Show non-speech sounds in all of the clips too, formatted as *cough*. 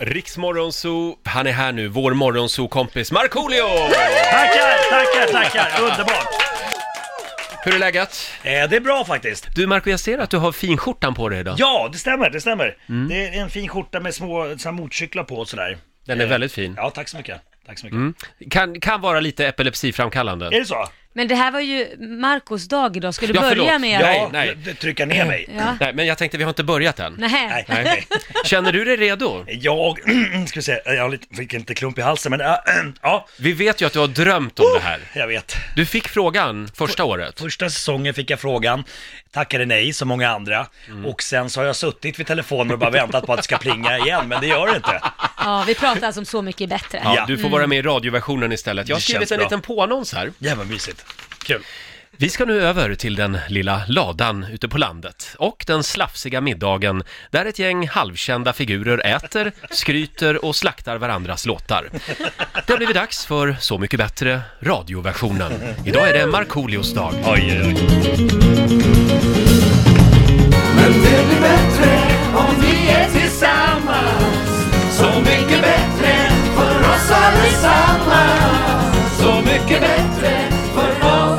Riksmorgonzoo, han är här nu, vår morgonzoo-kompis Markoolio! Tackar, tackar, tackar! Underbart! Hur är läget? Eh, det är bra faktiskt. Du Marco, jag ser att du har finskjortan på dig idag. Ja, det stämmer, det stämmer. Mm. Det är en fin skjorta med små så här, motorcyklar på och sådär. Den är Eh, väldigt fin. Ja, tack så mycket. Tack så mycket. Mm. Kan, kan vara lite epilepsiframkallande. Är det så? Men det här var ju Marcos dag idag, ska du Ja, börja förlåt. med Ja. att... Ja, nej. d- d- trycka ner mig. Ja. Nej, men jag tänkte vi har inte börjat än. Nej. Nej. Nej. Känner du dig redo? Jag, *clears throat* ska vi se, jag har lite, fick lite klump i halsen men äh, ja, Vi vet ju att du har drömt om det här. jag vet. Du fick frågan första året. Första säsongen fick jag frågan, tackade nej som många andra. Mm. Och sen så har jag suttit vid telefonen och bara väntat på att det ska plinga igen, men det gör det inte. Ja, vi pratar alltså om Så mycket bättre. Ja, du får vara med i radioversionen istället. Jag har Det skrivit känns en bra. liten påannons här. Jävla mysigt. Kul. Vi ska nu över till den lilla ladan ute på landet och den slafsiga middagen där ett gäng halvkända figurer äter, *laughs* skryter och slaktar varandras låtar. Det har blivit dags för Så mycket bättre, radioversionen. Idag är det Markoolios dag. Oj, oj, oj. Men det blir bättre om vi är tillsammans allesammans Så mycket bättre för oss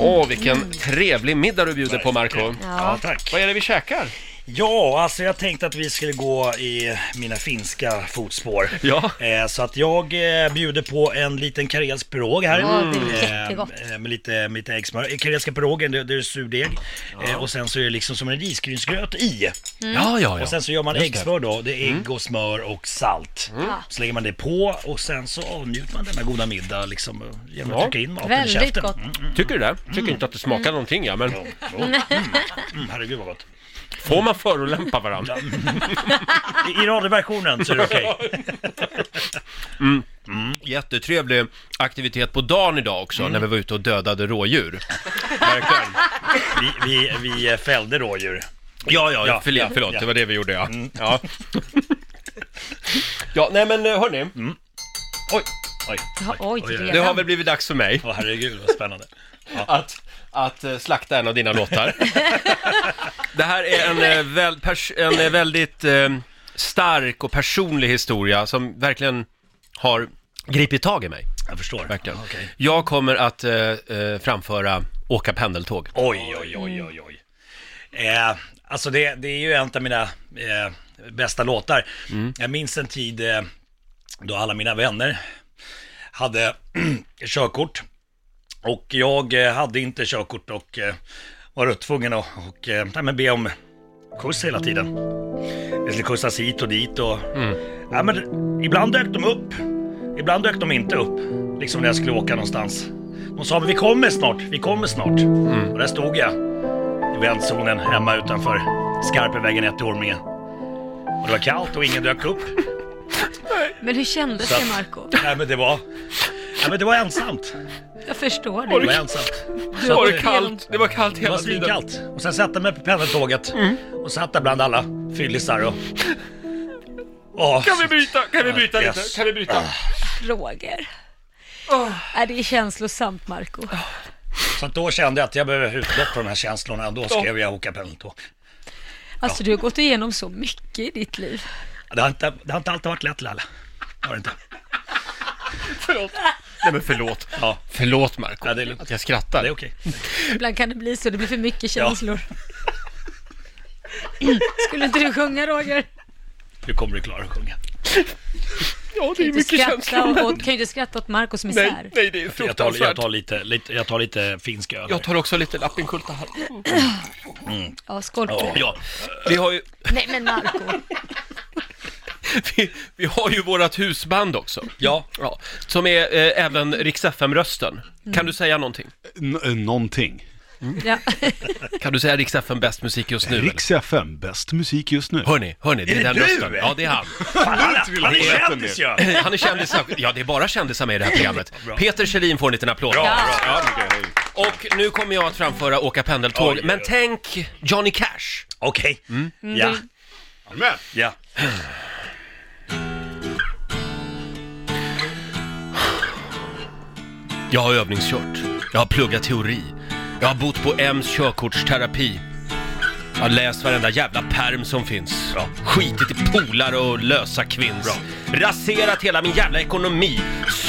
Åh, vilken trevlig middag du bjuder på, Marco. Ja, Ja. tack. Vad är det vi käkar? Ja, alltså jag tänkte att vi skulle gå i mina finska fotspår. Ja. Eh, så att jag eh, bjuder på en liten karelsk pirog här. Ja, det är jättegott. Eh, med lite, med lite äggsmör. Eh, Karelska pirogen, det, det är surdeg. Eh, och sen så är det liksom som en risgrynsgröt i. Ja, ja, ja. Och sen så gör man Just det. äggsmör då. Det är ägg och smör och salt. Så lägger man det på och sen så avnjuter man denna goda middag liksom eh, genom att Ja. trycka in maten Väldigt i käften. gott. Mm, mm, Tycker du det? Tycker inte att det smakar någonting, ja, men mm, mm, *laughs* mm, herregud vad gott. Får man förolämpa varandra? I, radioversionen så är det okej. Jättetrevlig aktivitet på dagen idag också, när vi var ute och dödade rådjur. Verkligen. Vi, vi, vi fällde rådjur. Ja, ja, Ja, förlåt, ja, förlåt ja. det var det vi gjorde, ja. Ja, ja nej men eh, hörni, Oj, oj. Oj, oj, oj. det har väl blivit dags för mig Åh herregud vad spännande. Att, att eh, slakta en av dina låtar. *laughs* Det här är en, eh, väl, pers- en eh, väldigt eh, stark och personlig historia som verkligen har gripit tag i mig. Jag förstår. Verkligen. Okej. Jag kommer att eh, eh, framföra Åka pendeltåg. Oj, oj, oj, oj, oj. Eh, alltså det, det är ju en av mina eh, bästa låtar. Jag minns en tid eh, då alla mina vänner hade *clears throat* körkort. Och jag eh, hade inte körkort och eh, var tvungen att och, eh, nej, men be om kurs hela tiden. Det skulle kursas hit och dit och... Ja, men ibland dök de upp. Ibland dök de inte upp. Liksom när jag skulle åka någonstans. De sa men vi kommer snart, vi kommer snart. Och där stod jag i vändzonen hemma utanför Skarpevägen 1 i Orminge. Och det var kallt och ingen dök upp. Men hur kändes Så det Marco? Nej men det var... Nej men det var ensamt. Jag förstår Det var det. ensamt. Det var, kallt, det var kallt Det hela var tiden. svinkallt. Och sen satte jag mig på pendeltåget och satt där bland alla fyllisar och... Åh, Kan vi byta? Kan vi byta lite? Kan vi byta? Roger. Är det är känslosamt Marco. Så att då kände jag att jag behöver utlopp för de här känslorna. Då skrev jag Åka pendeltåg. Alltså du har gått igenom så mycket i ditt liv. Det har inte, det har inte alltid varit lätt Lalle. Det har det inte. Förlåt. Nej men förlåt. Ja, Förlåt Marco Ja, det är lugnt. att jag skrattar. det är okej. Ibland kan det bli så, det blir för mycket känslor. *laughs* Skulle inte du sjunga Roger? Nu kommer du klara att sjunga. Ja, det Kan är mycket skratta känslor. åt, kan ju inte skratta åt Marcos Nej, misär. nej, det är Jag tar, jag fruktansvärt. tar, lite, lite, jag tar lite finsk öl. Jag tar också lite lappinkulta här. Ja, skål på det. Ja, vi har ju, Nej men Marco. *laughs* vi, vi har ju vårat husband också. Ja, Ja, som är eh, även Rix FM-rösten. Kan du säga någonting? N- eh, någonting. Ja. *laughs* Kan du säga Rix FM bäst musik just nu? Rix FM, bäst musik just nu. Hörni, hörni, det är, Är det den du? rösten. Ja, det är han. *laughs* fan, han, vill han är kändis ju! Han är kändis, ja det är bara kändisar med i det här programmet. Bra. Peter Kjellin får en liten applåd. Bra, Ja, mycket, hej. Och nu kommer jag att framföra Åka pendeltåg, Oj, men tänk Johnny Cash. Okej. Mm. Ja, Amen. ja. Jag har övningskört, jag har pluggat teori, jag har bott på Ems körkortsterapi. Jag har läst varenda jävla perm som finns. Bra. Skitit i polare och lösa kvinns. Raserat hela min jävla ekonomi.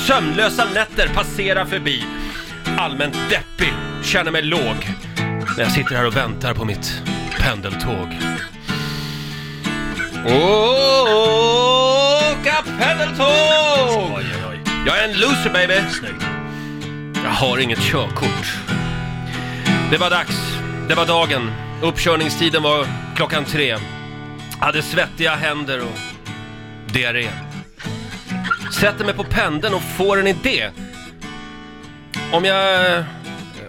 Sömnlösa nätter passerar förbi. Allmänt deppig, känner mig låg. När jag sitter här och väntar på mitt pendeltåg. Åka pendeltåg! Oj, oj, oj. Jag är en loser baby. Snyggt. Har inget körkort. Det var dags. Det var dagen. Uppkörningstiden var klockan tre. Hade svettiga händer och diarré. Sätter mig på pendeln och får en idé. Om jag...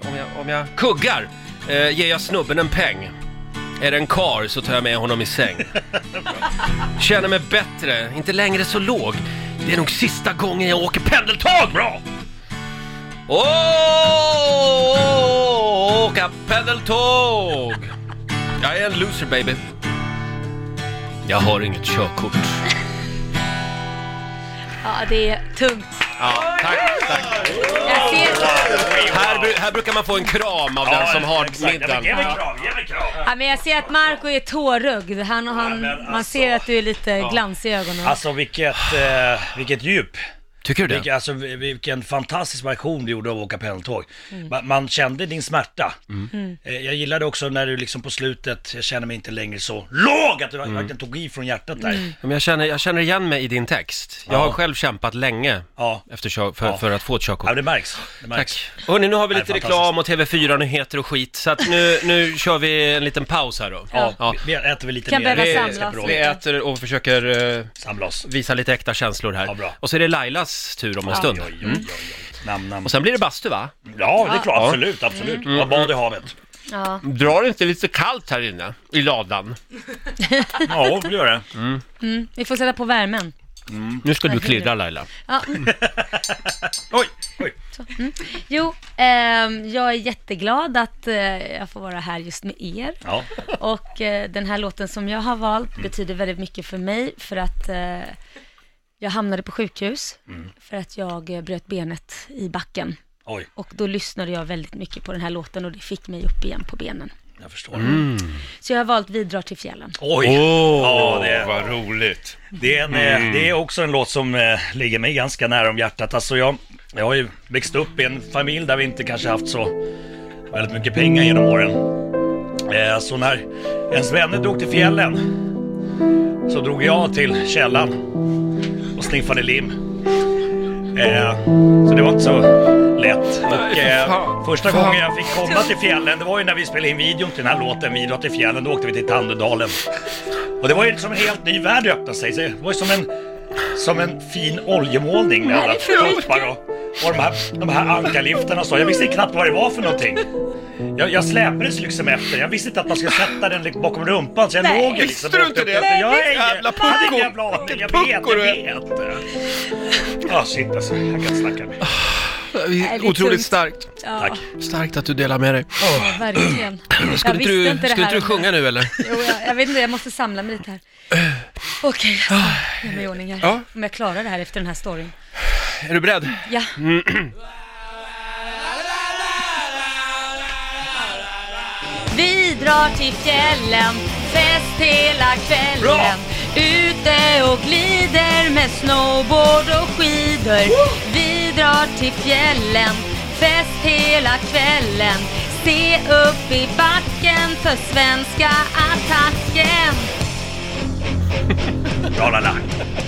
Om jag, om jag kuggar eh, ger jag snubben en peng. Är det en kar så tar jag med honom i säng. *laughs* Känner mig bättre, inte längre så låg. Det är nog sista gången jag åker pendeltåg! Bra! Åka pendeltåg! Jag är en loser baby. Jag har inget körkort. Ja, det är tungt. Ja, tack, tack. Jag ser, Här, bru- här brukar man få en kram av den som har exakt. Ja, men middagen. Ge mig krav, ge mig krav. ja, men jag ser att Marco är tårögd. Han, och han, Man alltså. ser att du är lite glans i ögonen. Alltså vilket, eh, vilket djup. Tycker du Vilken, det? alltså, vilken fantastisk version du gjorde av att åka pendeltåg. Mm. Man, man kände din smärta. Eh, Jag gillade också när du liksom på slutet, jag känner mig inte längre så låg, att du verkligen tog i från hjärtat där. Mm. Men jag, känner, jag känner igen mig i din text. Jag Ja. har själv kämpat länge Ja. efter kör, för, Ja. för att få ett ja, körkort. det märks. Det märks. Tack. Hörni, nu har vi Nej, lite fantastiskt. reklam och TV4-nyheter och skit, så att nu, nu kör vi en liten paus här då. Ja, Ja. Vi, vi äter väl lite Kan mer. behöva Vi, samlas vi äter och försöker eh, Samla oss. visa lite äkta känslor här. Ja, bra. Och så är det Lailas tur om en stund. Oj, oj, oj, Mm. oj. Nam, nam. Och sen blir det bastu va? Ja, det är klart. Ja. Absolut, absolut. Mm. Ja, bad i havet. Ja. Drar det inte lite kallt här inne? I ladan? *laughs* Ja, det gör det. Mm, vi får sätta på värmen. Nu ska du klirra Laila. Ja. *laughs* Oj, oj. Jo, ehm, jag är jätteglad att eh, jag får vara här just med er. Ja, Och eh, den här låten som jag har valt betyder väldigt mycket för mig för att eh, jag hamnade på sjukhus för att jag eh, bröt benet i backen. oj. Och då lyssnade jag väldigt mycket på den här låten och det fick mig upp igen på benen. Jag förstår. Mm. Så jag har valt Vi drar till fjällen. Oj. Åh, Ja, det- vad roligt. Det är, en, eh, det är också en låt som eh, ligger mig ganska nära om hjärtat. Alltså jag, jag har ju växt upp i en familj där vi inte kanske haft så väldigt mycket pengar genom åren. Eh, så när ens vänner drog till fjällen så drog jag till källan och sniffade lim. Eh, så det var inte så lätt. Och, eh, första gången jag fick komma till fjällen, det var ju när vi spelade in videon till den här låten, Vi drar till fjällen, då åkte vi till Tandödalen. Och det var ju som en helt ny värld öppnade sig. Det var ju som en, som en fin oljemålning med alla tuppar och, och de här, de här ankarliftarna och så. Jag visste knappt vad det var för någonting. Jag, jag släpades liksom efter. Jag visste inte att man skulle sätta den liksom bakom rumpan så jag Nej. låg ju Visste liksom du inte det? Jag är Jävla jag hade pucko. ingen jävla aning. Jag vet, pucko jag vet. Ja, shit alltså. Jag kan snacka med. Otroligt tungt. starkt. Ja, Tack. Starkt att du delar med dig. verkligen. *clears throat* Skulle jag inte visste du, inte det skulle här. inte du sjunga nu eller? Jo, jag, jag vet inte, jag måste samla mig lite här. *clears throat* Okej, jag ska göra mig i ordning här. Ja. Om jag klarar det här efter den här storyn. Är du beredd? Ja. Vi *clears throat* drar till fjällen, fest hela kvällen. Bra! Ute och glider med snowboard och skidor. Vi drar till fjällen, fest hela kvällen. Se upp i backen för svenska attacken. *laughs* Igen!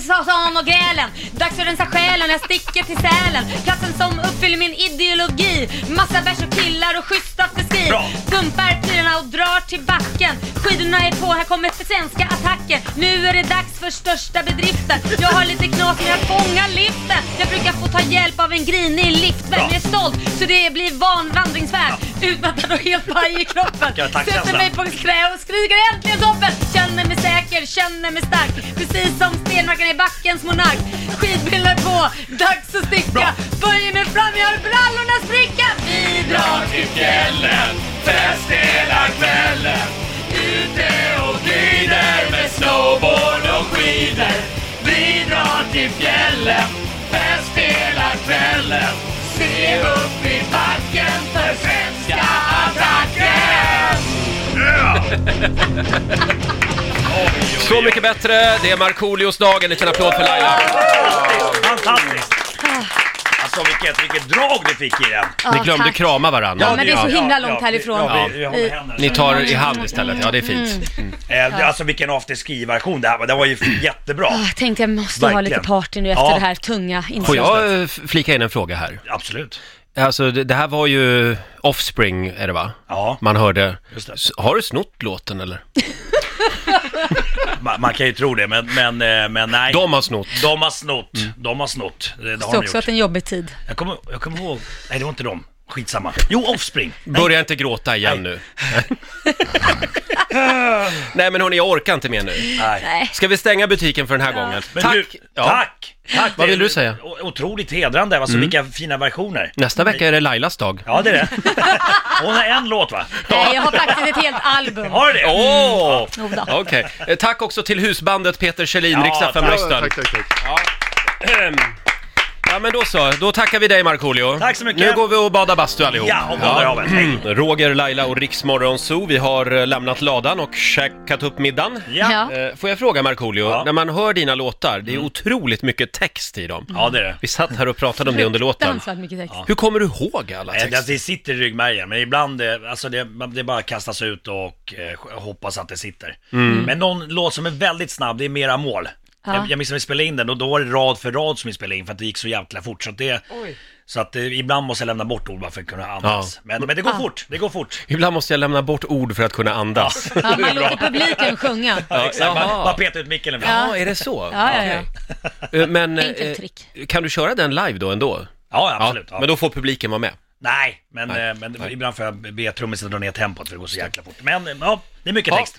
Satan och grälen. Dags att rensa själen, jag sticker till Sälen. Platsen som uppfyller min ideologi. Massa bärs och killar och schysst afterski Bra. Pumpar prylarna och drar till backen. Skidorna är på, här kommer svenska attacken Nu är det dags för största bedriften. Jag har lite knas men jag fångar liften. Jag brukar få ta hjälp av en grinig liftvän. Jag är stolt så det blir van vandringsfärd Utmattad och helt paj i kroppen. Sätter mig på knä och skriker äntligen toppen! Känner mig säker, känner mig stark. Precis som stenmarken i backens monark. Skidbrillor på, dags att sticka. Bra. Böjer mig fram, jag har brallorna spricka. Vi drar till fjällen, fest hela kvällen tider Vi drar till fjällen, fest hela kvällen Se upp i backen för svenska attacken! Yeah! Så mycket bättre. Det är Markoolios dag. En liten applåd för Laila. Fantastiskt! Alltså vilket, vilket drag du fick i den. Ja, Ni glömde tack. krama varandra. Ja, men det är så himla långt härifrån. Ja, vi, vi håller Vi- händerna. Ni tar i hand istället, ja det är fint. Eh, det- Alltså vilken afterski-version det här var. Det var ju jättebra. Ah, Jag tänkte jag måste ha Verkligen. lite party nu efter Ja. det här tunga inslaget. Får jag eh, f- flika in en fråga här? Absolut. Alltså det, det här var ju Offspring, är det va? Ja, Man hörde. Just det. S- Har du snott låten eller? *laughs* man, man kan ju tro det, men, men, eh, men nej. De har snott. De har snott. De har snott. Det, det har de också gjort. varit en jobbig tid. Jag kommer, jag kommer ihåg, nej det var inte de. Skitsamma. Jo, Offspring. Nej. Börja inte gråta igen nu. *laughs* Nej men hörni, jag orkar inte mer nu. Nej. Nej. Ska vi stänga butiken för den här gången? Men Tack! du, Ja. tack! tack! Vad vill du säga? Mm. Otroligt hedrande, alltså vilka fina versioner. Nästa vecka är det Lailas dag. Ja, det är det. *laughs* Hon har en låt va? Nej, jag har faktiskt ett helt album. Har du det? Åh! Jo då. Okej. Eh, Tack också till husbandet Peter Kjellin, Ja, ja, tack. Ja, tack, tack, tack. Ja men då så, då tackar vi dig Markoolio. Tack så mycket. Nu går vi och badar bastu allihop. Ja, och badar av en. Hej. Roger, Laila och Riksmorgon Zoo, vi har eh, lämnat ladan och käkat upp middagen. Ja. Ja. Eh, Får jag fråga Markoolio, Ja. Mm. när man hör dina låtar, det är otroligt mycket text i dem. ja, det är det. Vi satt här och pratade om det under låten. Fruktansvärt mycket text. Hur kommer du ihåg alla Nej, texter? Det, det sitter i ryggmärgen, men ibland, eh, alltså det, det bara kastas ut och eh, hoppas att det sitter. Mm. Men någon låt som är väldigt snabb, det är Mera mål. Ja. Jag, jag minns när vi spelade in den och då var det rad för rad som vi spelade in för att det gick så jävla fort. Så att, det, så att eh, ibland måste jag lämna bort ord bara för att kunna andas. Ja. Men, men det går fort, det går fort. Ibland måste jag lämna bort ord för att kunna andas. Ja, man *laughs* låter publiken sjunga. Ja, exakt. Bara, jaha. bara peta ut micken ibland. Ja, är det så? Ja, ja, ja. Okej. Eh, Men Enkelt eh, trick. kan du köra den live då ändå? Ja, absolut. Ja. Men då får publiken vara med. Nej, men, Nej. eh, men Nej. ibland får jag be trummisen dra ner tempot för det går så jäkla fort. Men eh, ja, det är mycket Ja, text.